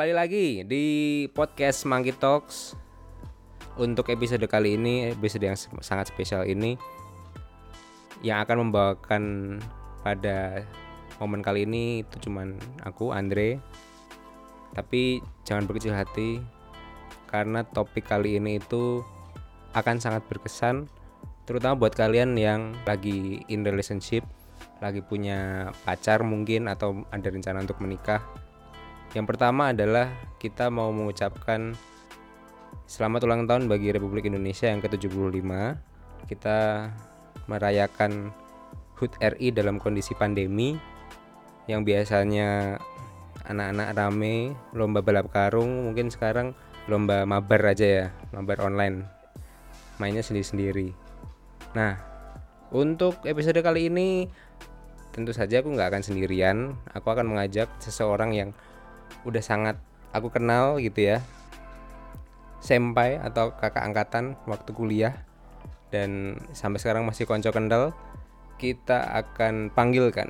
Kembali lagi di podcast Monkey Talks. Untuk episode kali ini, episode yang sangat spesial ini yang akan membawakan pada momen kali ini itu cuman aku Andre. Tapi jangan berkecil hati karena topik kali ini itu akan sangat berkesan terutama buat kalian yang lagi in relationship, lagi punya pacar mungkin atau ada rencana untuk menikah. Yang pertama adalah kita mau mengucapkan selamat ulang tahun bagi Republik Indonesia yang ke-75. Kita merayakan HUT RI dalam kondisi pandemi yang biasanya anak-anak rame lomba balap karung mungkin sekarang lomba mabar aja ya mabar online mainnya sendiri-sendiri nah untuk episode kali ini tentu saja aku nggak akan sendirian aku akan mengajak seseorang yang udah sangat aku kenal gitu ya senpai atau kakak angkatan waktu kuliah dan sampai sekarang masih konco kendal kita akan panggilkan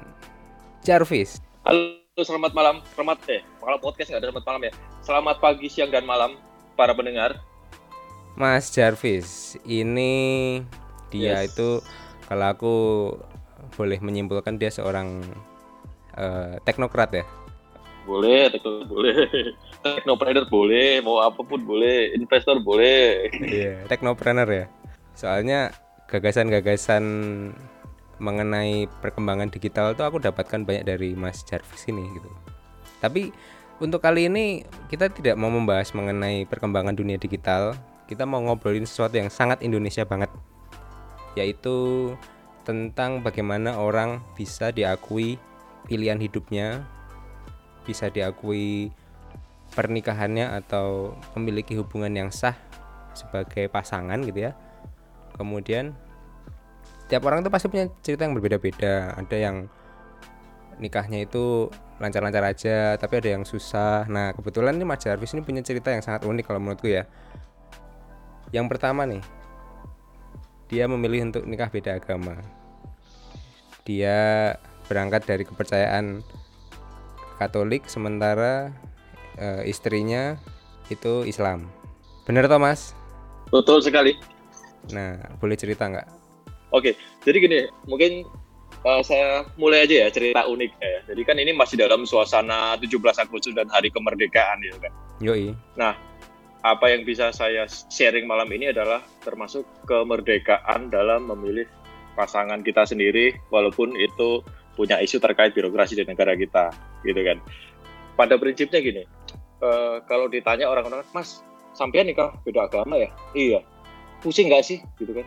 Jarvis Halo, selamat malam. Selamat eh, kalau podcast nggak ada selamat malam ya. Selamat pagi, siang dan malam para pendengar. Mas Jarvis ini dia Yes. itu kalau aku boleh menyimpulkan dia seorang eh, teknokrat ya Boleh, tekno boleh. Teknopreneur boleh, mau apa pun boleh, investor boleh. Iya, teknopreneur ya. Soalnya gagasan-gagasan mengenai perkembangan digital tuh aku dapatkan banyak dari Mas Jarvis ini gitu. Tapi untuk kali ini kita tidak mau membahas mengenai perkembangan dunia digital. Kita mau ngobrolin sesuatu yang sangat Indonesia banget. Yaitu tentang bagaimana orang bisa diakui pilihan hidupnya, bisa diakui pernikahannya atau memiliki hubungan yang sah sebagai pasangan gitu ya. Kemudian tiap orang tuh pasti punya cerita yang berbeda-beda. Ada yang nikahnya itu lancar-lancar aja, tapi ada yang susah. Nah, kebetulan nih Mas Jarvis ini punya cerita yang sangat unik kalau menurutku ya. Yang pertama nih, dia memilih untuk nikah beda agama. Dia berangkat dari kepercayaan Katolik sementara eh, istrinya itu Islam. Bener toh Mas? Betul sekali. Nah, boleh cerita nggak? Oke, jadi gini, mungkin eh, saya mulai aja ya cerita unik ya. Jadi kan ini masih dalam suasana 17 Agustus dan Hari Kemerdekaan gitu kan. Yoi. Apa yang bisa saya sharing malam ini adalah termasuk kemerdekaan dalam memilih pasangan kita sendiri walaupun itu punya isu terkait birokrasi di negara kita gitu kan. Pada prinsipnya gini, eh, kalau ditanya orang-orang, Mas, sampean nikah beda agama ya? Iya. Pusing nggak sih? Gitu kan.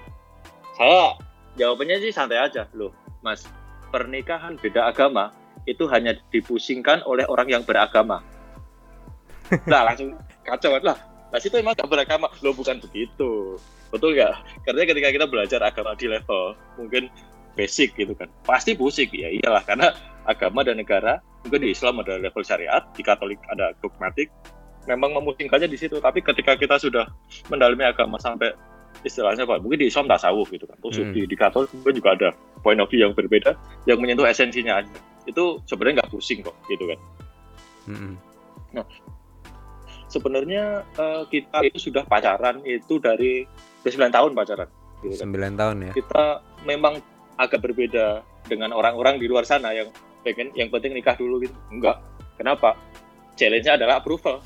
Saya jawabannya sih santai aja loh, Mas. Pernikahan beda agama itu hanya dipusingkan oleh orang yang beragama. Nah langsung kacau lah. Nah situ emang gak beragama. Loh bukan begitu. Betul nggak? Karena ketika kita belajar agama di level mungkin basic gitu kan, pasti pusing ya iyalah karena agama dan negara mungkin di Islam ada level syariat, di Katolik ada dogmatik, memang memusingkannya di situ. Tapi ketika kita sudah mendalami agama sampai istilahnya apa? Mungkin di Islam tasawuf gitu kan. Terus Hmm. di, di Katolik mungkin juga ada point of view yang berbeda yang menyentuh esensinya aja. Itu sebenarnya nggak pusing kok gitu kan. Mm-mm. Sebenarnya eh, kita itu sudah pacaran itu dari udah 9 tahun pacaran. Gitu kan. 9 tahun ya. Kita memang agak berbeda dengan orang-orang di luar sana yang pengen yang penting nikah dulu gitu. Enggak. Kenapa? Challenge-nya adalah approval.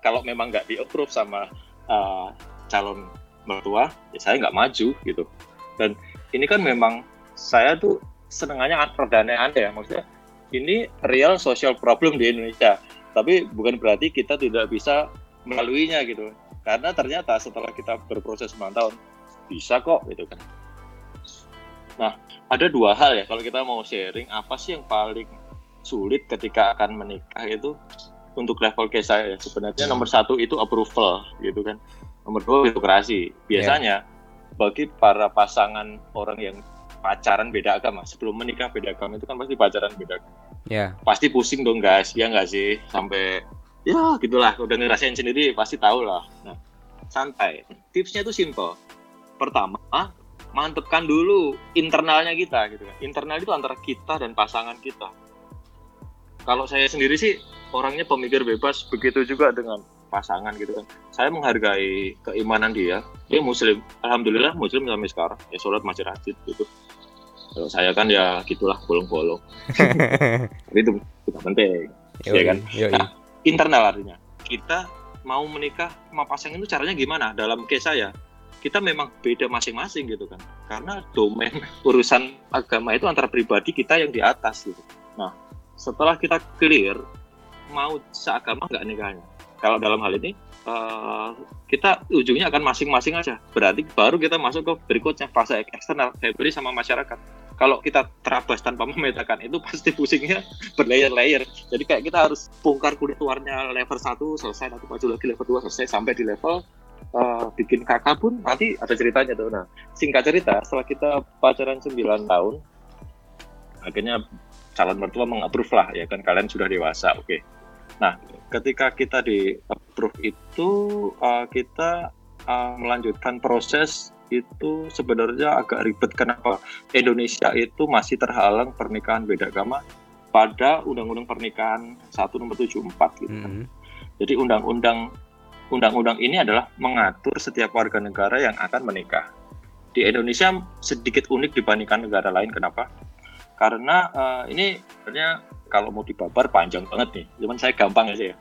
Kalau memang nggak di-approve sama eh, calon mertua, ya saya nggak maju gitu. Dan ini kan memang saya tuh senengannya rada aneh ya. Maksudnya ini real social problem di Indonesia. Tapi bukan berarti kita tidak bisa melaluinya gitu. Karena ternyata setelah kita berproses 9 tahun, bisa kok gitu kan. Nah, ada dua hal ya kalau kita mau sharing apa sih yang paling sulit ketika akan menikah itu untuk level case saya ya. sebenarnya Hmm. nomor satu itu approval gitu kan. Nomor dua birokrasi biasanya bagi para pasangan orang yang pacaran beda agama sebelum menikah beda agama itu kan pasti pacaran beda agama. Ya. pasti pusing dong guys. Ya nggak sih? Sampai ya gitulah. Udah ngerasain sendiri pasti tahu lah. Nah santai. Tipsnya itu simple. Pertama mantepkan dulu internalnya kita gitu kan. Internal itu antara kita dan pasangan kita. Kalau saya sendiri sih orangnya pemikir bebas begitu juga dengan pasangan gitu kan. Saya menghargai keimanan dia. Dia muslim. Alhamdulillah muslim sampai sekarang. Ya sholat masih rajin gitu. Kalau saya kan ya gitulah bolong-bolong. Tapi itu tidak penting. Ya kan? Yoi. Nah, internal artinya kita mau menikah sama pasangan itu caranya gimana? Dalam case saya kita memang beda masing-masing gitu kan. Karena domain urusan agama itu antara pribadi kita yang di atas gitu. Nah setelah kita clear mau seagama nggak nikahnya kalau dalam hal ini eh, kita ujungnya akan masing-masing aja. Berarti baru kita masuk ke berikutnya fase eksternal Febri sama masyarakat. Kalau kita terabas tanpa memetakan itu pasti pusingnya berlayer-layer. Jadi kayak kita harus bongkar kulit luarnya level 1 selesai. Nanti maju lagi level 2 selesai. Sampai di level eh, bikin kakak pun nanti ada ceritanya tuh. Nah singkat cerita setelah kita pacaran 9 tahun akhirnya calon mertua mengapprove lah ya kan? Kalian sudah dewasa oke. Nah ketika kita di approve itu eh, kita eh, melanjutkan proses itu sebenarnya agak ribet. Kenapa? Indonesia itu masih terhalang pernikahan beda agama pada Undang-Undang Pernikahan 1 nomor 74 gitu kan. Mm. Jadi undang-undang undang-undang ini adalah mengatur setiap warga negara yang akan menikah. Di Indonesia sedikit unik dibandingkan negara lain. Kenapa? Karena eh, ini sebenarnya kalau mau dibabar panjang banget nih. Cuman saya gampang aja ya.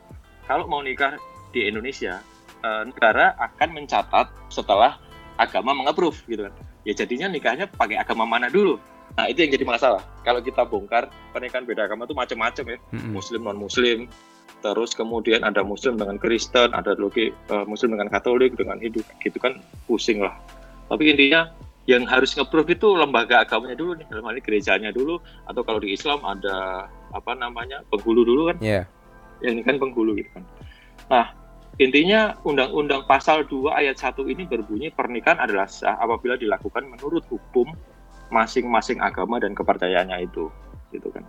Kalau mau nikah di Indonesia, eh, negara akan mencatat setelah agama mengapprove gitu kan. Ya jadinya nikahnya pakai agama mana dulu. Nah itu yang jadi masalah. Kalau kita bongkar pernikahan beda agama itu macam-macam ya. Mm-mm. Muslim non Muslim, terus kemudian ada Muslim dengan Kristen, ada lagi eh, Muslim dengan Katolik, dengan Hindu, gitu kan pusing lah. Tapi intinya yang harus nge-proof itu lembaga agamanya dulu nih, dalam hal ini gerejanya dulu, atau kalau di Islam ada apa namanya penghulu dulu kan, Ya. yang ini kan penghulu gitu kan. Nah intinya Undang-Undang Pasal 2 Ayat 1 ini berbunyi pernikahan adalah sah apabila dilakukan menurut hukum masing-masing agama dan kepercayaannya itu, gitu kan.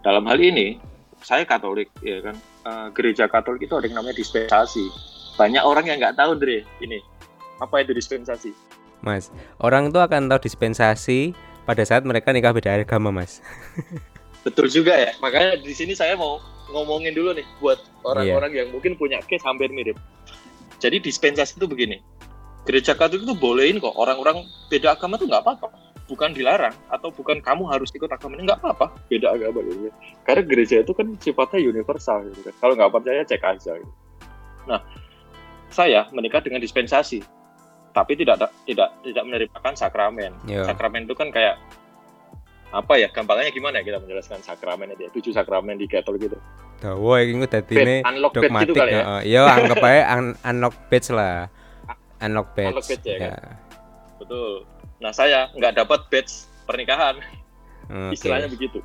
Dalam hal ini saya Katolik ya kan. Eh, gereja Katolik itu ada yang namanya dispensasi. Banyak orang yang nggak tahu Dre. Ini apa itu dispensasi? Mas, orang tuh akan tahu dispensasi pada saat mereka nikah beda agama, Mas. betul juga ya. Makanya di sini saya mau ngomongin dulu nih buat orang-orang yang mungkin punya case hampir mirip. Jadi dispensasi itu begini. Gereja Katolik itu bolehin kok. Orang-orang beda agama tuh nggak apa-apa bukan dilarang atau bukan kamu harus ikut agama ini nggak apa-apa beda agama gitu karena gereja itu kan sifatnya universal gitu kan kalau nggak percaya cek aja gitu. nah saya menikah dengan dispensasi tapi tidak tidak tidak menerapkan sakramen Yo. sakramen itu kan kayak apa ya gampangnya gimana ya kita menjelaskan sakramen itu ya tujuh sakramen di Katolik gitu Dawa iki engko dadine unlock bed gitu dogmatik. kali ya heeh. Ya anggap aja un- unlock badge lah. Unlock badge. Unlock badge ya kan? betul nah saya nggak dapat badge pernikahan Oke. istilahnya begitu.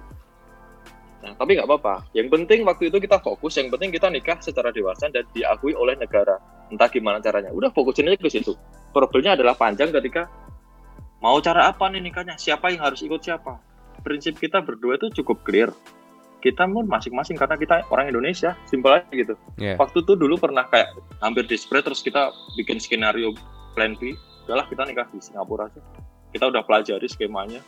Nah, tapi nggak apa-apa. Yang penting waktu itu kita fokus, yang penting kita nikah secara dewasa dan diakui oleh negara. Entah gimana caranya. Udah fokusin aja ke situ. Problemnya adalah panjang ketika mau cara apa nih nikahnya, siapa yang harus ikut siapa. Prinsip kita berdua itu cukup clear. Kita pun masing-masing karena kita orang Indonesia, simpel aja gitu. Iya. Waktu itu dulu pernah kayak hampir desperate terus kita bikin skenario plan B. Udahlah kita nikah di Singapura aja. Kita udah pelajari skemanya.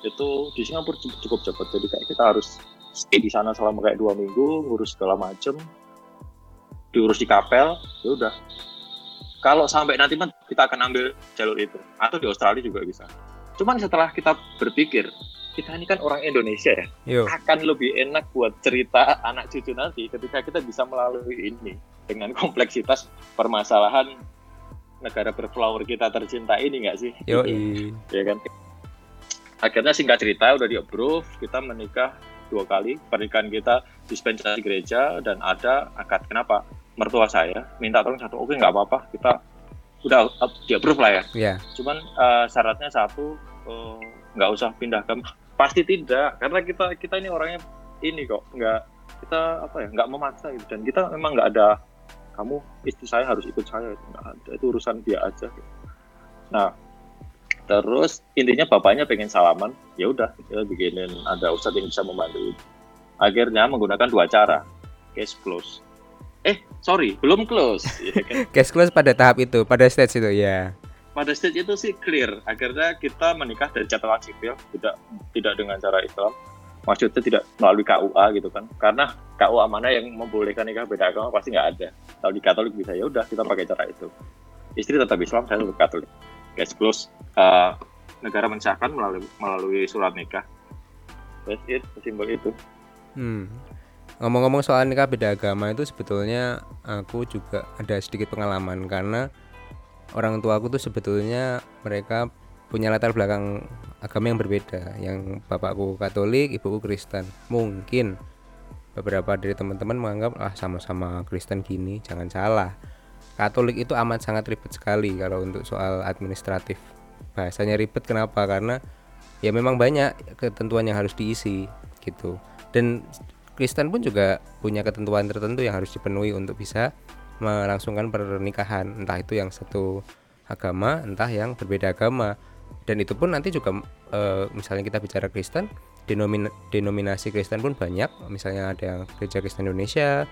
Itu di Singapura cukup, cukup cepat. Jadi kayak kita harus stay di sana selama kayak dua minggu ngurus segala macem. Diurus di kapel ya udah. Kalau sampai nanti kita akan ambil jalur itu. Atau di Australia juga bisa. Cuman setelah kita berpikir kita ini kan orang Indonesia ya. Yo. akan lebih enak buat cerita anak cucu nanti ketika kita bisa melalui ini dengan kompleksitas permasalahan negara berflower kita tercinta ini nggak sih? Yo. ya kan? Akhirnya singkat cerita udah di approve kita menikah dua kali. Pernikahan kita dispensasi gereja dan ada akad. Kenapa? Mertua saya minta tolong satu oke nggak apa-apa kita udah di approve lah ya. Ya. cuman eh, syaratnya satu eh, nggak usah pindah ke pasti tidak karena kita kita ini orangnya ini kok nggak kita apa ya nggak memaksa gitu. Dan kita memang nggak ada kamu istri saya harus ikut saya. Itu nggak ada itu urusan dia aja. Gitu. nah terus intinya bapaknya pengen salaman. Ya udah kita bikinin ada ustadz yang bisa membantu. Akhirnya menggunakan dua cara case close. Eh sorry belum close. Ya kan? Cash close pada tahap itu, pada stage itu ya. pada stage itu sih clear. Akhirnya kita menikah dari catatan sipil tidak tidak dengan cara Islam maksudnya tidak melalui KUA gitu kan. Karena KUA mana yang membolehkan nikah beda agama pasti nggak ada. Kalau di Katolik bisa ya udah kita pakai cara itu. Istri tetap Islam saya tetap Katolik. Guys close. Uh, negara mensahkan melalui melalui surat nikah. That's it simbol itu. Hmm. Ngomong-ngomong soal nikah beda agama itu sebetulnya aku juga ada sedikit pengalaman. Karena orang tua aku tuh sebetulnya mereka punya latar belakang agama yang berbeda. Yang bapakku Katolik, ibuku Kristen. Mungkin beberapa dari teman-teman menganggap ah sama-sama Kristen gini, jangan salah. Katolik itu amat sangat ribet sekali kalau untuk soal administratif. Bahasanya ribet kenapa? Karena ya memang banyak ketentuan yang harus diisi gitu dan Kristen pun juga punya ketentuan tertentu yang harus dipenuhi untuk bisa melangsungkan pernikahan entah itu yang satu agama entah yang berbeda agama dan itu pun nanti juga e, misalnya kita bicara Kristen denomin, denominasi Kristen pun banyak. Misalnya ada yang gereja Kristen Indonesia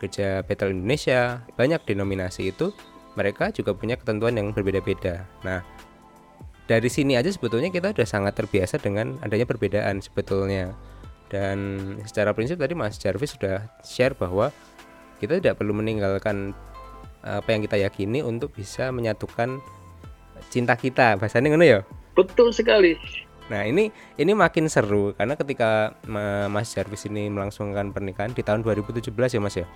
gereja Betel Indonesia banyak denominasi itu. Mereka juga punya ketentuan yang berbeda-beda. Nah dari sini aja sebetulnya kita sudah sangat terbiasa dengan adanya perbedaan sebetulnya. Dan secara prinsip tadi Mas Jarvis sudah share bahwa kita tidak perlu meninggalkan apa yang kita yakini untuk bisa menyatukan cinta kita. Bahasanya ngono ya betul sekali nah ini ini makin seru karena ketika Mas Jarvis ini melangsungkan pernikahan di tahun 2017 ya Mas ya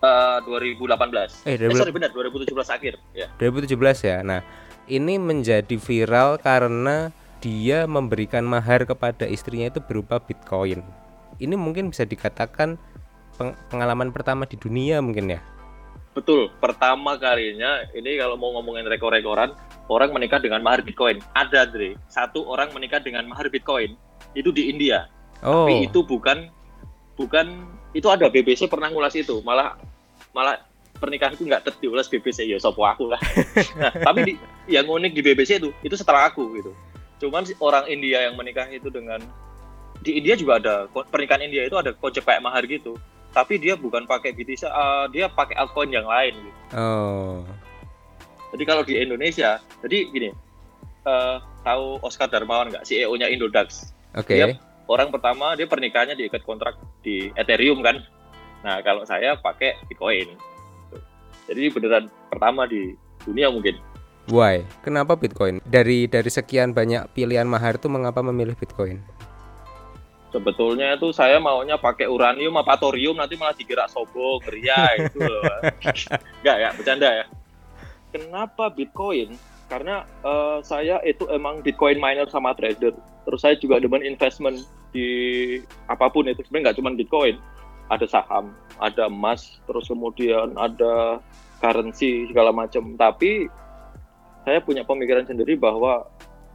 Uh, 2018. Eh, 20... eh sorry benar 2017 akhir ya. 2017 ya. Nah, ini menjadi viral karena dia memberikan mahar kepada istrinya itu berupa Bitcoin. Ini mungkin bisa dikatakan pengalaman pertama di dunia mungkin ya. Betul, pertama kalinya ini kalau mau ngomongin rekor-rekoran, orang menikah dengan mahar Bitcoin. Ada, Dre. Satu orang menikah dengan mahar Bitcoin itu di India. Oh. Tapi itu bukan bukan itu ada BBC pernah ngulas itu, malah malah pernikahan itu nggak terdiulas BBC ya sopo aku lah. nah, tapi di, yang unik di BBC itu itu setelah aku gitu cuman orang India yang menikah itu dengan di India juga ada pernikahan India itu ada konsep kayak mahar gitu tapi dia bukan pakai BTC uh, dia pakai altcoin yang lain gitu. oh jadi kalau di Indonesia jadi gini uh, tahu Oscar Darmawan nggak CEO-nya Indodax oke okay. orang pertama dia pernikahannya diikat kontrak di Ethereum kan nah kalau saya pakai Bitcoin jadi beneran pertama di dunia mungkin Why? Kenapa Bitcoin? Dari dari sekian banyak pilihan mahar itu mengapa memilih Bitcoin? Sebetulnya itu saya maunya pakai uranium apa thorium nanti malah dikira sobo, geria itu loh. Enggak ya, bercanda ya. Kenapa Bitcoin? Karena uh, saya itu emang Bitcoin miner sama trader. Terus saya juga demen investment di apa pun itu. Sebenarnya nggak cuma Bitcoin. Ada saham, ada emas, terus kemudian ada currency segala macam. Tapi saya punya pemikiran sendiri bahwa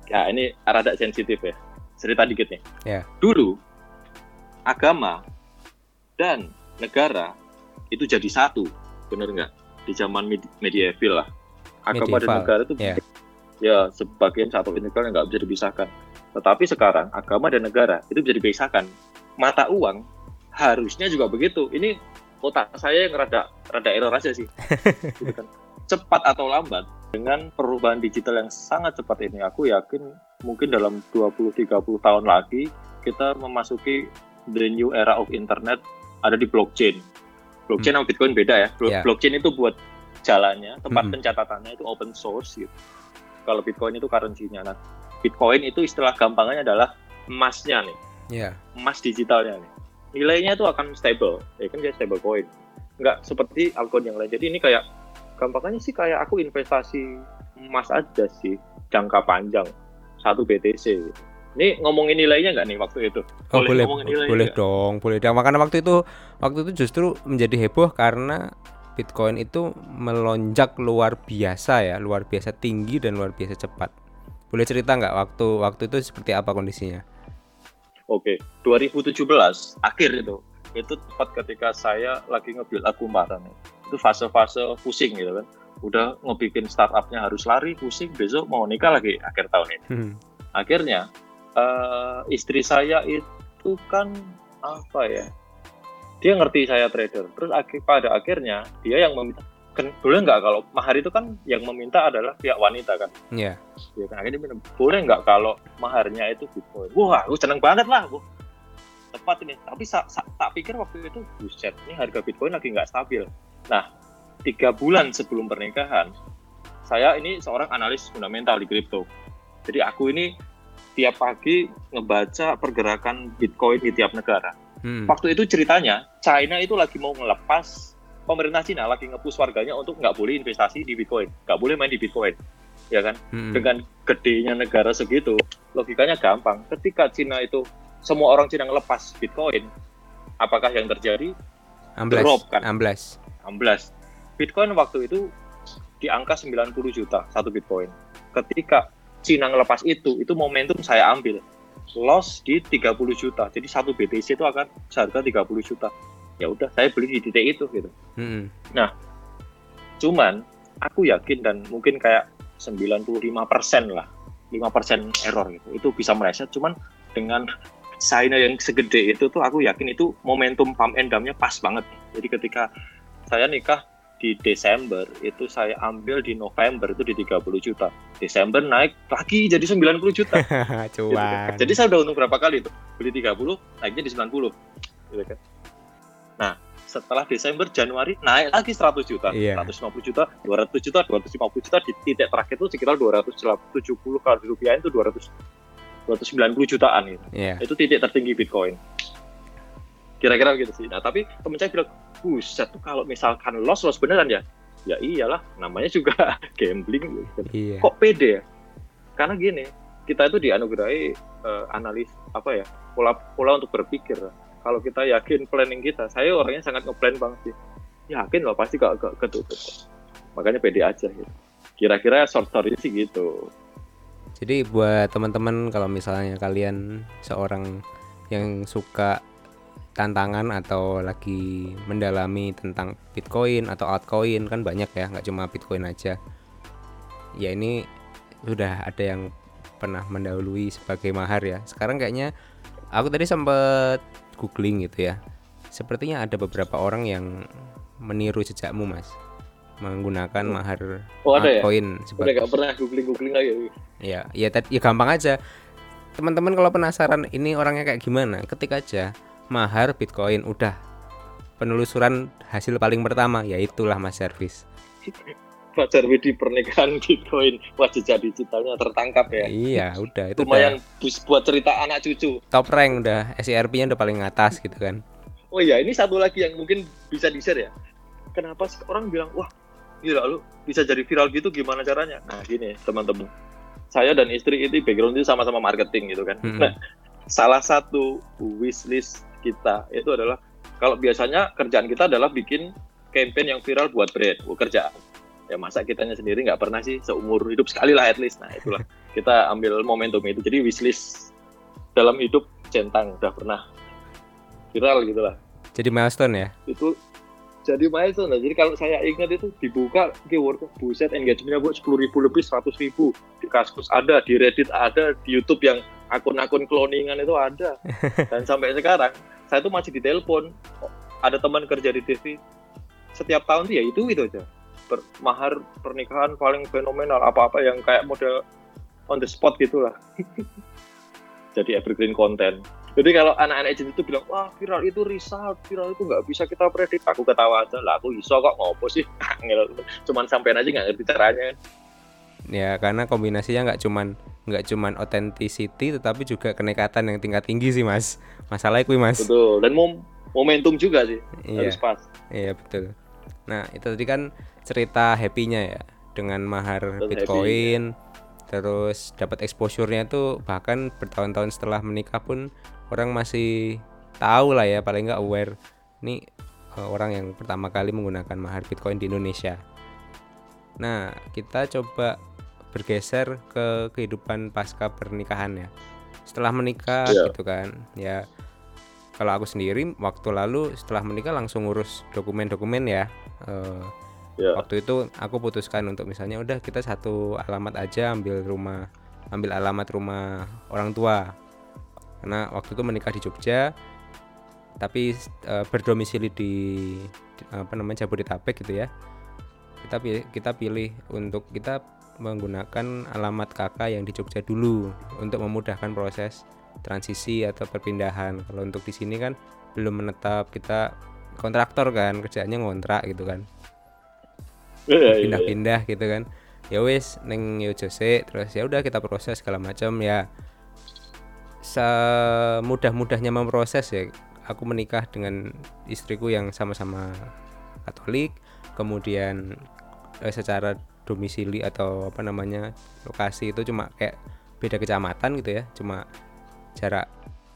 ya ini rada sensitif ya cerita dikit nih. Yeah. dulu agama dan negara itu jadi satu. Bener nggak? Di zaman medieval lah. Agama medieval. dan negara itu yeah. ya sebagian satu integral yang nggak bisa dipisahkan. Tetapi sekarang agama dan negara itu bisa dipisahkan. Mata uang harusnya juga begitu. Ini otak saya yang rada rada error aja sih. Gitu kan. Cepat atau lambat dengan perubahan digital yang sangat cepat ini aku yakin mungkin dalam 20-30 tahun lagi kita memasuki the new era of internet ada di blockchain. Blockchain hmm. sama bitcoin beda ya. Yeah. blockchain itu buat jalannya tempat hmm. pencatatannya itu open source gitu. Kalau bitcoin itu currency-nya. Nah bitcoin itu istilah gampangnya adalah emasnya nih. Yeah. emas digitalnya nih. Nilainya itu akan stable. Ya kan dia stable coin. Nggak seperti altcoin yang lain. Jadi ini kayak gampangnya sih kayak aku investasi emas aja sih jangka panjang satu BTC ini ngomongin nilainya nggak nih waktu itu? Oh, boleh, boleh, boleh dong, boleh dong. Makanya waktu itu, waktu itu justru menjadi heboh karena Bitcoin itu melonjak luar biasa ya, luar biasa tinggi dan luar biasa cepat. Boleh cerita nggak waktu waktu itu seperti apa kondisinya? Oke, 2017 akhir itu, itu tepat ketika saya lagi ngebuild akumaran itu fase-fase pusing gitu kan udah ngebikin startupnya harus lari pusing besok mau nikah lagi akhir tahun ini. Hmm. akhirnya uh, istri saya itu kan apa ya dia ngerti saya trader. Terus akhir pada akhirnya dia yang meminta kan boleh nggak kalau mahar itu kan yang meminta adalah pihak wanita kan? Iya. Yeah. ya kan akhirnya bilang boleh nggak kalau maharnya itu bitcoin wah aku seneng banget lah bu. Tepat ini. Tapi sa, sa, tak pikir waktu itu buset ini harga bitcoin lagi nggak stabil. Nah tiga bulan sebelum pernikahan saya ini seorang analis fundamental di kripto jadi aku ini tiap pagi ngebaca pergerakan bitcoin di tiap negara Hmm. waktu itu ceritanya China itu lagi mau ngelepas pemerintah Cina lagi ngepus warganya untuk nggak boleh investasi di Bitcoin, nggak boleh main di Bitcoin, ya kan? Hmm. Dengan gedenya negara segitu, logikanya gampang. Ketika Cina itu semua orang Cina ngelepas Bitcoin, apakah yang terjadi? Amblas. drop kan? Amblas. 16. Bitcoin waktu itu di angka 90 juta satu Bitcoin. Ketika Cina ngelepas itu, itu momentum saya ambil. Loss di 30 juta. Jadi satu BTC itu akan seharga 30 juta. Ya udah, saya beli di titik itu gitu. Hmm. Cuman aku yakin dan mungkin kayak 95% lah, 5% error gitu. Itu bisa meleset cuman dengan China yang segede itu tuh aku yakin itu momentum pump and dump-nya pas banget. Jadi ketika saya nikah di Desember itu saya ambil di November itu di 30 juta. Desember naik lagi jadi 90 juta. Gitu kan. Cuan. Jadi saya udah untung berapa kali itu? Beli 30, naiknya di 90. Gitu kan. Nah, setelah Desember, Januari naik lagi 100 juta, Iya. 150 juta, 200 juta, 250 juta di titik terakhir itu sekitar 270 kalau di rupiah itu 200 290 jutaan gitu. Iya. Itu titik tertinggi Bitcoin. Kira-kira gitu sih. Nah, tapi temen saya bilang, buset tuh kalau misalkan loss, loss beneran ya? Ya iyalah, namanya juga gambling. Gitu Iya. kok pede ya? Karena gini, kita itu dianugerahi eh, analis apa ya pola pola untuk berpikir. Kalau kita yakin planning kita, saya orangnya sangat ngeplan banget sih. Yakin loh pasti gak, gak ketutup. Makanya pede aja gitu. Kira-kira short story sih gitu. Jadi buat teman-teman kalau misalnya kalian seorang yang suka tantangan atau lagi mendalami tentang Bitcoin atau altcoin kan banyak ya, nggak cuma Bitcoin aja. Ya ini sudah ada yang pernah mendahului sebagai mahar ya. Sekarang kayaknya aku tadi sempat googling gitu ya. Sepertinya ada beberapa orang yang meniru jejakmu mas, menggunakan mahar Oh ada ya? altcoin Udah sebagai gak pernah googling googling lagi. Ya, ya ya gampang aja. Teman-teman kalau penasaran ini orangnya kayak gimana, ketik aja mahar Bitcoin udah penelusuran hasil paling pertama ya itulah Mas Service. Fajar di pernikahan Bitcoin, wah jejak digitalnya tertangkap ya. Iya, udah itu Lumayan udah bus buat cerita anak cucu. top rank udah SERP-nya udah paling atas gitu kan. Oh iya, ini satu lagi yang mungkin bisa di-share ya. Kenapa sih orang bilang, wah gila lu bisa jadi viral gitu gimana caranya? Nah gini teman-teman, saya dan istri itu background itu sama-sama marketing gitu kan. Mm-mm. Nah, salah satu wishlist kita itu adalah kalau biasanya kerjaan kita adalah bikin campaign yang viral buat brand, kerjaan. Ya masa kitanya sendiri nggak pernah sih seumur hidup sekali lah at least. Nah itulah kita ambil momentum itu. Jadi wishlist dalam hidup centang udah pernah viral gitu lah Jadi milestone ya. itu jadi milestone nah, jadi kalau saya ingat itu dibuka keyword buset engagementnya buat sepuluh ribu lebih seratus ribu di Kaskus ada di Reddit ada di YouTube yang akun-akun cloningan itu ada. Dan sampai sekarang saya tuh masih ditelepon. Ada teman kerja di TV setiap tahun tuh ya itu itu aja. Per- mahar pernikahan paling fenomenal apa-apa yang kayak model on the spot gitulah jadi evergreen content. Jadi kalau anak-anak agent itu bilang, wah viral itu result, viral itu nggak bisa kita predik. Aku ketawa aja lah, aku iso kok ngopo sih. Cuman sampein aja nggak ngerti caranya. Ya karena kombinasinya nggak cuman nggak cuman authenticity tetapi juga kenekatan yang tingkat tinggi sih Mas. Masalahnya kuy Mas. Betul. Dan mom momentum juga sih, Iya. harus pas. Iya betul. Nah itu tadi kan cerita happy-nya ya dengan mahar Betul, Bitcoin, terus dapat exposure-nya tuh bahkan bertahun-tahun setelah menikah pun orang masih tahu lah ya paling nggak aware ini eh, orang yang pertama kali menggunakan mahar Bitcoin di Indonesia. Nah kita coba bergeser ke kehidupan pasca pernikahan ya. Setelah menikah Iya. gitu kan, ya kalau aku sendiri waktu lalu setelah menikah langsung ngurus dokumen-dokumen ya Eh, Ya. waktu itu aku putuskan untuk misalnya udah kita satu alamat aja ambil rumah ambil alamat rumah orang tua karena waktu itu menikah di Jogja tapi eh, berdomisili di, di- apa namanya Jabodetabek gitu ya kita pilih kita pilih untuk kita menggunakan alamat kakak yang di Jogja dulu untuk memudahkan proses transisi atau perpindahan. Kalau untuk di sini kan belum menetap kita kontraktor kan kerjaannya ngontrak gitu kan. Iya, iya, iya. pindah-pindah gitu kan. Ya wis neng yo Jose terus ya udah kita proses segala macam. Ya semudah-mudahnya memproses ya aku menikah dengan istriku yang sama-sama Katolik. Kemudian eh, secara domisili atau apa namanya lokasi itu cuma kayak beda kecamatan gitu ya cuma jarak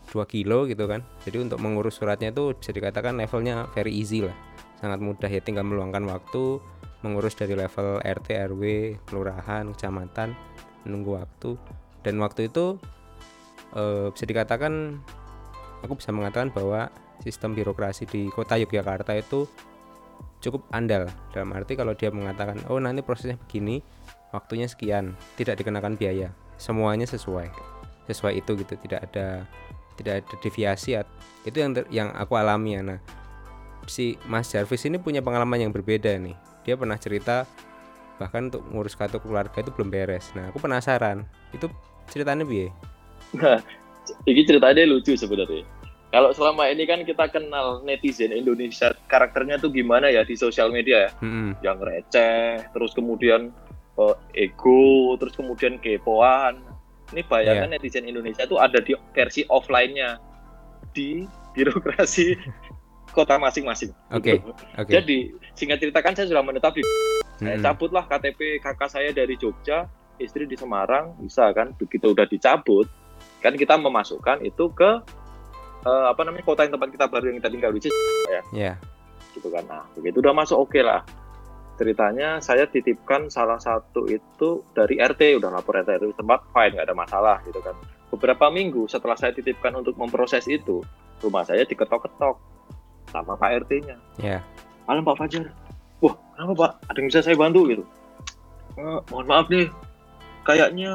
2 kilo gitu kan. Jadi untuk mengurus suratnya itu bisa dikatakan levelnya very easy lah. Sangat mudah ya tinggal meluangkan waktu mengurus dari level RT RW kelurahan kecamatan menunggu waktu. Dan waktu itu eh, bisa dikatakan aku bisa mengatakan bahwa sistem birokrasi di kota Yogyakarta itu cukup andal. Dalam arti kalau dia mengatakan oh nanti prosesnya begini waktunya sekian tidak dikenakan biaya. Semuanya sesuai. Sesuai itu gitu tidak ada tidak ada deviasi itu yang ter- yang aku alami ya nah si Mas Jarvis ini punya pengalaman yang berbeda nih. Dia pernah cerita bahkan untuk ngurus kartu keluarga itu belum beres. Nah aku penasaran itu ceritanya biye Nah, ini ceritanya lucu sebenarnya. Kalau selama ini kan kita kenal netizen Indonesia karakternya tuh gimana ya di sosial media ya, Hmm, yang receh, terus kemudian eh, ego, terus kemudian kepoan. Ini bayangan netizen Indonesia tuh ada di versi offline-nya di birokrasi kota masing-masing. Oke, Gitu. oke Jadi singkat cerita kan saya sudah menetap di saya Hmm, cabutlah KTP kakak saya dari Jogja, istri di Semarang, bisa kan? Begitu udah dicabut, kan kita memasukkan itu ke eh, apa namanya kota yang tempat kita baru yang kita tinggal di ya gitu kan. Nah, begitu udah masuk oke lah. Ceritanya saya titipkan salah satu itu dari RT, udah lapor RT itu tempat fine, nggak ada masalah gitu kan. Beberapa minggu setelah saya titipkan untuk memproses itu, rumah saya diketok-ketok sama Pak RT-nya. ya Malam Pak Fajar. Wah, kenapa Pak? Ada yang bisa saya bantu gitu? "Eh, mohon maaf nih, kayaknya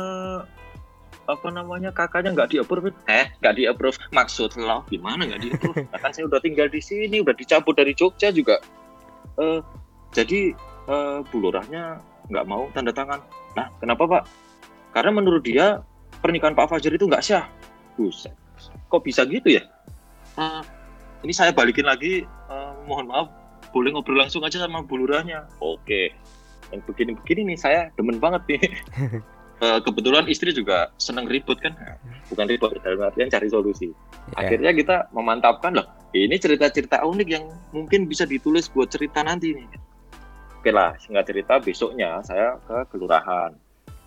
apa namanya kakaknya nggak di approve eh nggak di approve maksud lo gimana nggak di approve kan saya udah tinggal di sini udah dicabut dari Jogja juga. Eh jadi eh, Bu Lurahnya nggak mau tanda tangan. Nah kenapa Pak? Karena menurut dia pernikahan Pak Fajar itu nggak sah. Buset. Kok bisa gitu ya? Eh, ini saya balikin lagi eh, mohon maaf boleh ngobrol langsung aja sama Bu Lurahnya. Oke. Yang begini-begini nih saya demen banget nih Eh, kebetulan istri juga seneng ribut kan? Bukan ribut dalam artian cari solusi. Ya. Akhirnya kita memantapkan loh ini cerita-cerita unik yang mungkin bisa ditulis buat cerita nanti nih. Oke lah singkat cerita besoknya saya ke kelurahan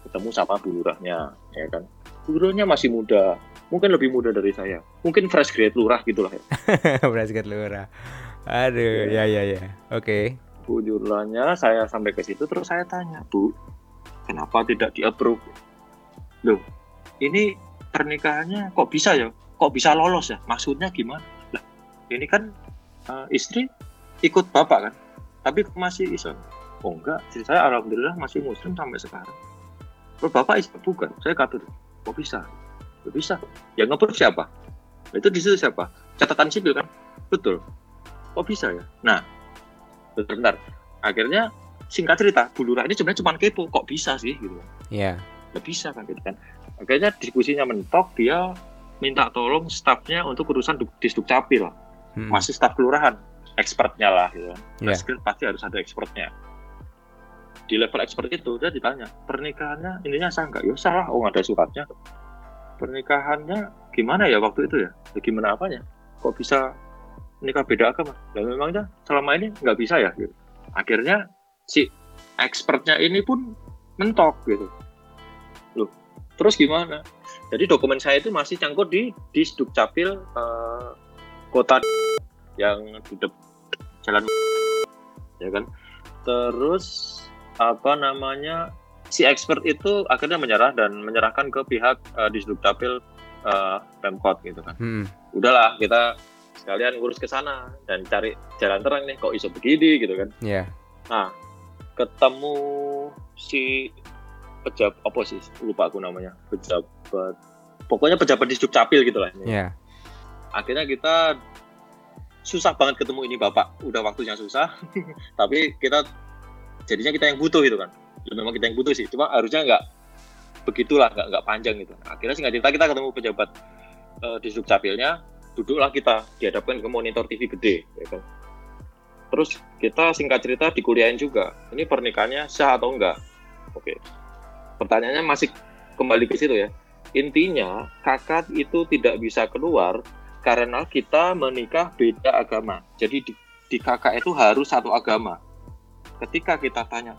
ketemu sama bu lurahnya ya kan? Bu lurahnya masih muda mungkin lebih muda dari saya. Mungkin fresh grade lurah gitu lah ya. Brasket lurah. Aduh ya ya ya. Oke. Bu lurahnya saya sampai ke situ terus saya tanya bu kenapa tidak di approve? Loh ini pernikahannya kok bisa ya? Kok bisa lolos ya? Maksudnya gimana? Lah ini kan eh, istri ikut bapak kan? Tapi masih Islam oh enggak. Istri saya alhamdulillah masih muslim sampai sekarang. Terus bapak Islam bukan. Saya katolik kok bisa? Kok bisa. Yang ngeproof siapa? Itu di situ siapa? Catatan sipil kan? Betul. Kok bisa ya? Nah bentar, bentar. akhirnya singkat cerita Bu Lurah ini sebenarnya cuma kepo kok bisa sih gitu. Ya nggak bisa kan gitu kan. Akhirnya diskusinya mentok dia minta tolong stafnya untuk urusan disduk capil Hmm, masih staf kelurahan expertnya lah gitu kan. Ya Skill pasti harus ada expertnya di level expert itu dia ditanya pernikahannya ininya sah nggak? Ya sah. Oh nggak ada suratnya. Pernikahannya gimana ya waktu itu ya, ya gimana apanya? Kok bisa nikah beda agama? Dan memangnya selama ini nggak bisa ya? Gitu. akhirnya si expertnya ini pun mentok gitu. Loh terus gimana? Jadi dokumen saya itu masih cangkut di di Dukcapil eh, kota yang di jalan ya kan? Terus apa namanya si expert itu akhirnya menyerah dan menyerahkan ke pihak uh, di Dukcapil eh, Pemkot gitu kan. Hmm, udahlah kita sekalian ngurus ke sana dan cari jalan terang nih kok iso begini gitu kan. Ya Nah, ketemu si pejabat apa sih? Lupa aku namanya. Pejabat pokoknya pejabat di Dukcapil gitu lah. ya Akhirnya kita susah banget ketemu ini Bapak. Udah waktunya susah. Tapi kita jadinya kita yang butuh gitu kan. Ya, memang kita yang butuh sih. Cuma harusnya nggak begitulah, nggak nggak panjang gitu. Akhirnya singkat cerita kita ketemu pejabat uh, di Dukcapilnya duduklah kita dihadapkan ke monitor TV gede ya kan terus kita singkat cerita dikuliahin juga. Ini pernikahannya sah atau enggak? Oke. Pertanyaannya masih kembali ke situ ya. Intinya kakak itu tidak bisa keluar karena kita menikah beda agama. Jadi di, di kakak itu harus satu agama. Ketika kita tanya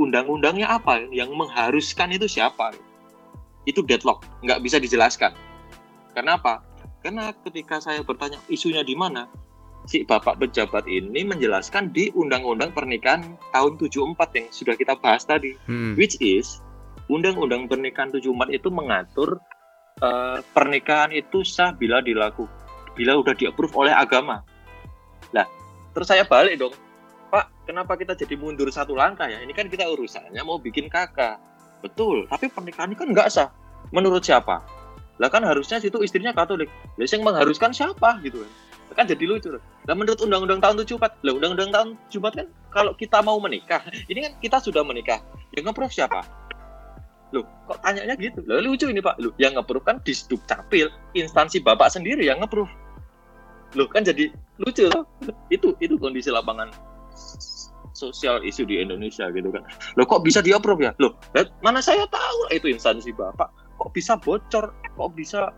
undang-undangnya apa? Yang mengharuskan itu siapa? Itu deadlock. Nggak bisa dijelaskan. Kenapa? Karena ketika saya bertanya isunya di mana, si Bapak pejabat ini menjelaskan di Undang-Undang Pernikahan tahun 74 yang sudah kita bahas tadi. Hmm. Which is Undang-Undang Pernikahan 74 itu mengatur uh, pernikahan itu sah bila dilakukan bila udah di-approve oleh agama. Nah, terus saya balik dong. Pak, kenapa kita jadi mundur satu langkah ya? Ini kan kita urusannya mau bikin kakak. Betul, tapi pernikahan ini kan nggak sah. Menurut siapa? lah kan harusnya situ istrinya Katolik lah yang mengharuskan siapa gitu kan kan jadi lucu lah menurut undang-undang tahun 74 lah undang-undang tahun 74 kan kalau kita mau menikah ini kan kita sudah menikah yang ngeproof siapa? Loh kok tanyanya gitu? Loh lucu ini pak. Loh yang ngeproof kan di capil instansi bapak sendiri yang ngeproof. Loh kan jadi lucu loh. Itu itu kondisi lapangan sosial isu di Indonesia gitu kan. Loh kok bisa di approve ya? Loh mana saya tahu itu instansi bapak. Kok bisa bocor? Kok bisa?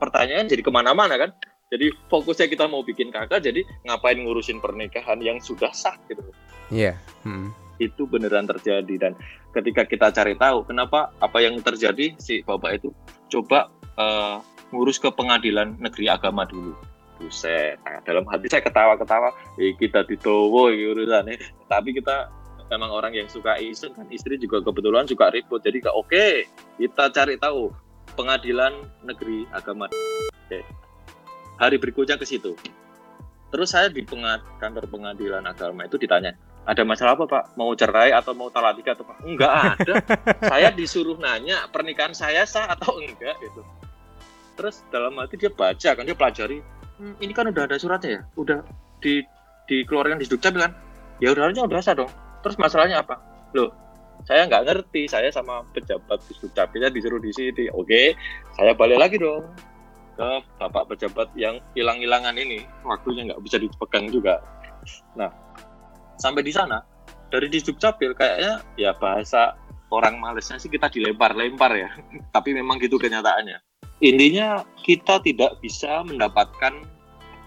Pertanyaan jadi ke mana-mana kan jadi fokusnya kita mau bikin kakak jadi ngapain ngurusin pernikahan yang sudah sah gitu iya yeah. hmm. itu beneran terjadi dan ketika kita cari tahu kenapa apa yang terjadi si bapak itu coba uh, ngurus ke pengadilan negeri agama dulu buset nah, dalam hati saya ketawa-ketawa eh, kita ditowo urusannya tapi kita memang orang yang suka isu kan istri juga kebetulan suka ribut jadi oke okay, kita cari tahu pengadilan negeri agama oke. Hari berikutnya ke situ. Terus saya di pengad, kantor pengadilan agama itu ditanya ada masalah apa pak? Mau cerai atau mau talak tiga atau pak? Enggak ada. Saya disuruh nanya pernikahan saya sah atau enggak? Gitu. Terus dalam hati dia baca kan dia pelajari hmm, ini kan udah ada suratnya ya? Udah di dikeluarkan di dukcapil kan? Ya udah harusnya udah sah dong. Terus masalahnya apa? Loh saya nggak ngerti saya sama pejabat di Dukcapilnya disuruh di sini. Oke saya balik lagi dong ke bapak pejabat yang hilang-hilangan ini waktunya nggak bisa dipegang juga. Nah sampai di sana dari di Dukcapil kayaknya ya bahasa orang malesnya sih kita dilempar-lempar ya. Tapi memang gitu kenyataannya. Intinya kita tidak bisa mendapatkan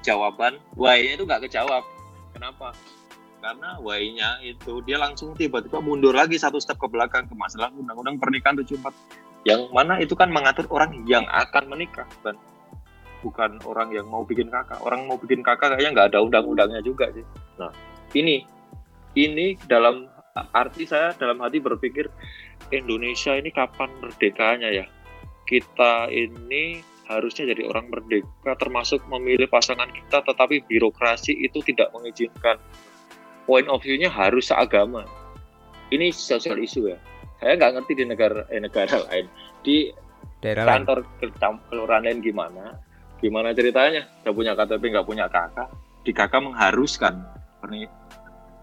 jawaban. Why-nya itu nggak kejawab. Kenapa? Karena why-nya itu dia langsung tiba-tiba mundur lagi satu step ke belakang ke masalah undang-undang pernikahan 74 yang mana itu kan mengatur orang yang akan menikah dan bukan orang yang mau bikin kakak orang mau bikin kakak kayaknya nggak ada undang-undangnya juga sih nah ini ini dalam arti saya dalam hati berpikir Indonesia ini kapan merdekanya ya kita ini harusnya jadi orang merdeka termasuk memilih pasangan kita tetapi birokrasi itu tidak mengizinkan point of view-nya harus seagama. Ini sosial isu ya. Saya nggak ngerti di negara eh, negara lain. Di Daerah kantor kelurahan lain gimana? Gimana ceritanya? Nggak punya KTP, nggak punya kakak. Di kakak mengharuskan ini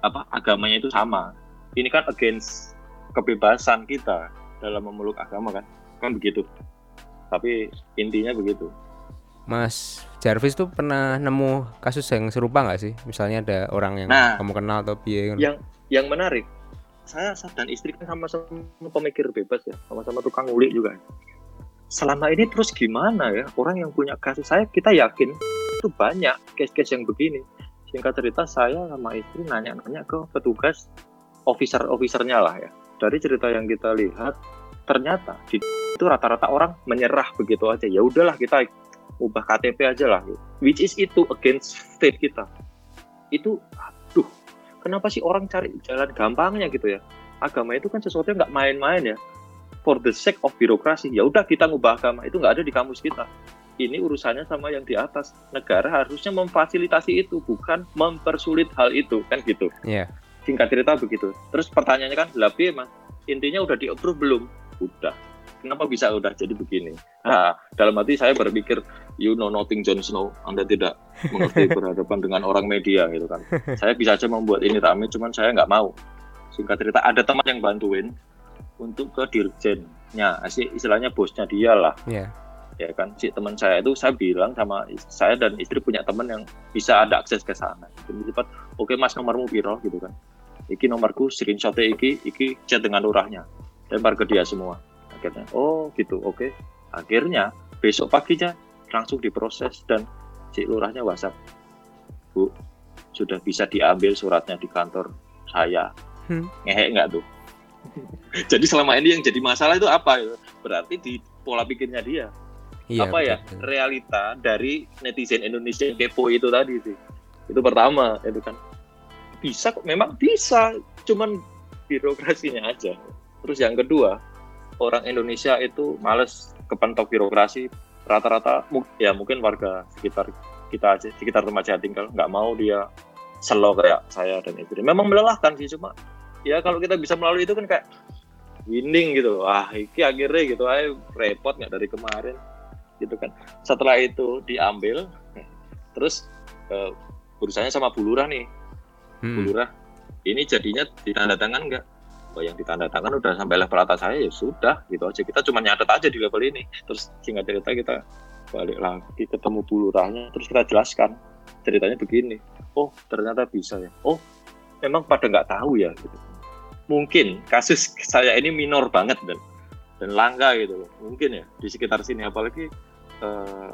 apa agamanya itu sama. Ini kan against kebebasan kita dalam memeluk agama kan, kan begitu. Tapi intinya begitu. Mas Jarvis tuh pernah nemu kasus yang serupa nggak sih? Misalnya ada orang yang nah, kamu kenal atau piye? Yang yang menarik, saya dan istri kan sama-sama pemikir bebas ya, sama-sama tukang ngulik juga. Selama ini terus gimana ya orang yang punya kasus saya kita yakin itu banyak case-case yang begini. Singkat cerita saya sama istri nanya-nanya ke petugas officer-officernya lah ya. Dari cerita yang kita lihat ternyata itu rata-rata orang menyerah begitu aja. Ya udahlah kita ubah KTP aja lah which is itu against state kita itu aduh kenapa sih orang cari jalan gampangnya gitu ya agama itu kan sesuatu yang nggak main-main ya for the sake of birokrasi. Ya udah kita ngubah agama. Itu nggak ada di kamus kita. Ini urusannya sama yang di atas. Negara harusnya memfasilitasi itu bukan mempersulit hal itu. Kan gitu. Yeah. singkat cerita begitu. Terus pertanyaannya kan lebih mas intinya udah di approve belum? Udah. Kenapa bisa udah jadi begini? Nah, dalam hati saya berpikir, you know nothing Jon Snow, Anda tidak mengerti berhadapan dengan orang media gitu kan. Saya bisa aja membuat ini rame, cuman saya nggak mau. Singkat cerita, ada teman yang bantuin untuk ke dirjennya, istilahnya bosnya dia lah. Yeah. ya kan si teman saya itu saya bilang sama saya dan istri punya teman yang bisa ada akses ke sana. Jadi cepat oke mas nomormu piro? Gitu kan. Iki nomorku screenshot iki iki chat dengan lurahnya. Lempar ke dia semua. Akhirnya oh gitu oke. Akhirnya besok paginya langsung diproses dan si lurahnya WhatsApp. Bu sudah bisa diambil suratnya di kantor saya. Hmm. ngehek nggak tuh jadi selama ini yang jadi masalah itu apa gitu? berarti di pola pikirnya dia. Iya, apa ya? betul. realita dari netizen Indonesia yang kepo itu tadi sih. Itu pertama itu kan. Bisa kok memang bisa. Cuman birokrasinya aja. Terus yang kedua orang Indonesia itu males kepentok birokrasi. Rata-rata ya mungkin warga sekitar kita aja sekitar tempat saya tinggal. Nggak mau dia selo kayak saya dan istri. Memang melelahkan sih cuma ya kalau kita bisa melalui itu kan kayak winning gitu ah iki akhirnya gitu ayo repot nggak dari kemarin gitu kan. Setelah itu diambil terus eh, urusannya sama Bu Lurah nih. Hmm. Lurah ini jadinya ditandatangan nggak? Oh yang ditandatangan udah sampai level atas saya ya sudah gitu aja. Kita cuma nyatet aja di level ini. Terus singkat cerita kita balik lagi ketemu Bu Lurahnya terus kita jelaskan. Ceritanya begini. Oh ternyata bisa ya. Oh memang pada nggak tahu ya gitu mungkin kasus saya ini minor banget dan dan langka gitu loh mungkin ya di sekitar sini apalagi eh,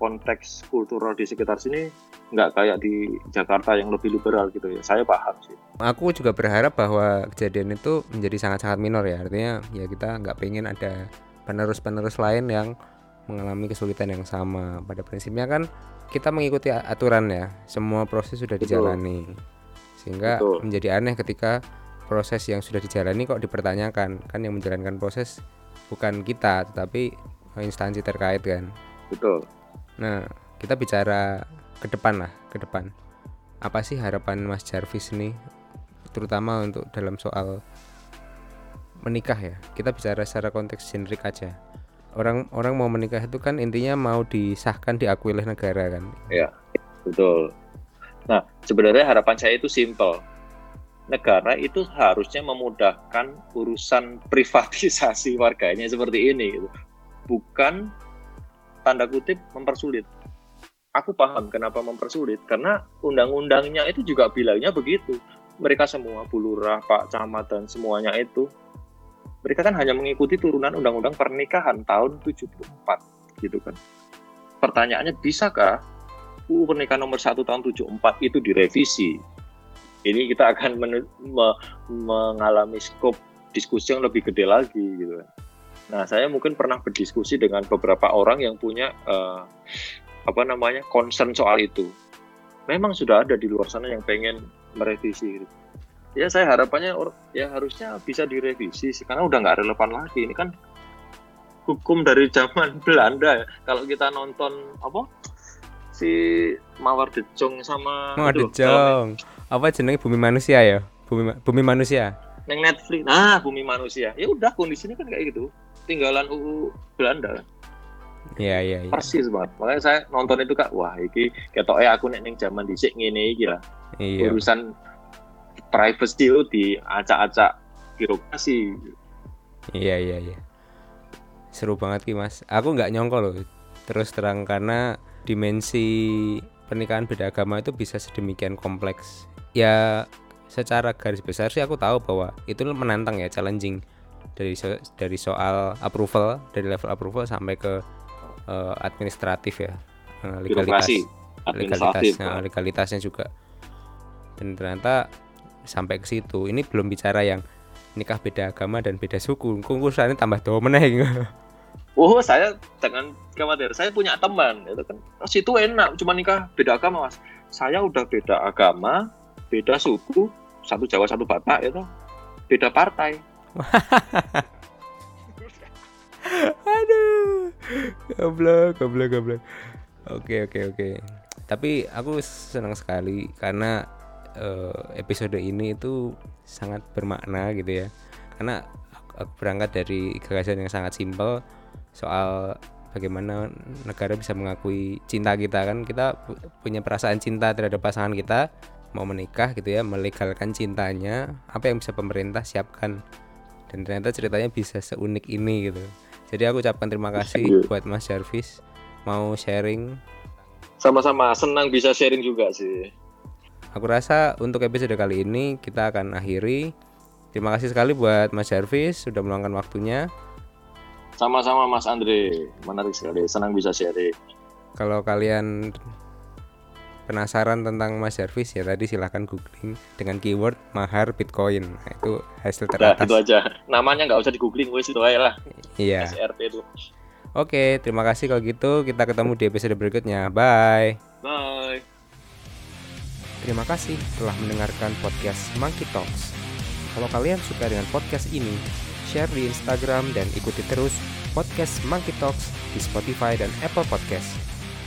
konteks kultural di sekitar sini nggak kayak di Jakarta yang lebih liberal gitu ya saya paham sih Aku juga berharap bahwa kejadian itu menjadi sangat-sangat minor ya. Artinya ya kita nggak pengen ada penerus-penerus lain yang mengalami kesulitan yang sama. Pada prinsipnya kan kita mengikuti aturan ya. Semua proses sudah Betul. dijalani. Sehingga Betul. menjadi aneh ketika proses yang sudah dijalani kok dipertanyakan. Kan yang menjalankan proses bukan kita, tetapi instansi terkait kan. betul Nah, kita bicara ke depan lah, ke depan. Apa sih harapan Mas Jarvis ini, terutama untuk dalam soal menikah ya? Kita bicara secara konteks generik aja. Orang orang mau menikah itu kan intinya mau disahkan diakui oleh negara kan. betul nah sebenarnya harapan saya itu simple negara itu harusnya memudahkan urusan privatisasi warganya seperti ini gitu. bukan tanda kutip mempersulit. Aku paham kenapa mempersulit karena undang-undangnya itu juga bilangnya begitu. Mereka semua bulurah pak camat dan semuanya itu mereka kan hanya mengikuti turunan undang-undang pernikahan tahun 74 gitu kan. Pertanyaannya bisakah UU pernikahan nomor 1 tahun 74 itu direvisi ini kita akan men- me- mengalami skop diskusi yang lebih gede lagi gitu kan. Nah, saya mungkin pernah berdiskusi dengan beberapa orang yang punya eh, apa namanya concern soal itu. Memang sudah ada di luar sana yang pengen merevisi. Gitu. Ya saya harapannya ya harusnya bisa direvisi karena udah nggak relevan lagi. Ini kan hukum dari zaman Belanda ya. Kalau kita nonton apa si Mawar Dejong sama aduh, kalau Dejong. Apa jenenge bumi manusia ya? Bumi bumi manusia. neng Netflix nah bumi manusia ya udah kondisinya kan kayak gitu tinggalan UU Belanda Iya, iya, iya. persis banget makanya saya nonton itu kak wah iki ketoknya aku nek neng zaman dhisik ngene iki lah Iya. urusan privacy itu diacak-acak birokrasi Iya iya iya. Seru banget Ki Mas. Aku nggak nyongko loh. Terus terang karena dimensi pernikahan beda agama itu bisa sedemikian kompleks. Ya secara garis besar sih aku tahu bahwa itu menantang ya, challenging. Dari so- dari soal approval dari level approval sampai ke eh, administratif ya, eh, legalitas. Legalitas. nah, legalitasnya juga. Dan ternyata sampai ke situ. Ini belum bicara yang nikah beda agama dan beda suku. Konkursannya tambah dua meneh oh saya jangan khawatir. Saya punya teman itu kan. Situ enak cuma nikah beda agama mas. Saya udah beda agama beda suku satu Jawa satu Batak itu beda partai. Aduh goblok goblok goblok. Oke oke oke. Tapi aku senang sekali karena eh, episode ini itu sangat bermakna gitu ya. Karena berangkat dari gagasan yang sangat simpel soal bagaimana negara bisa mengakui cinta kita. Kan kita pu- punya perasaan cinta terhadap pasangan kita mau menikah gitu ya melegalkan cintanya apa yang bisa pemerintah siapkan dan ternyata ceritanya bisa seunik ini gitu Jadi aku ucapkan terima kasih Iya. buat Mas Jarvis mau sharing. Sama-sama senang bisa sharing juga sih. Aku rasa untuk episode kali ini kita akan akhiri. Terima kasih sekali buat Mas Jarvis sudah meluangkan waktunya. Sama-sama Mas Andre, menarik sekali. Senang bisa sharing. Kalau kalian penasaran tentang Mas Jarvis ya tadi silahkan googling dengan keyword mahar Bitcoin. Nah, itu hasil Udah teratas. itu aja. Namanya nggak usah di googling, wes itu aja lah. Iya. SRP itu. Oke, terima kasih kalau gitu. Kita ketemu di episode berikutnya. Bye. Bye. Terima kasih telah mendengarkan podcast Monkey Talks. Kalau kalian suka dengan podcast ini, share di Instagram dan ikuti terus podcast Monkey Talks di Spotify dan Apple Podcast.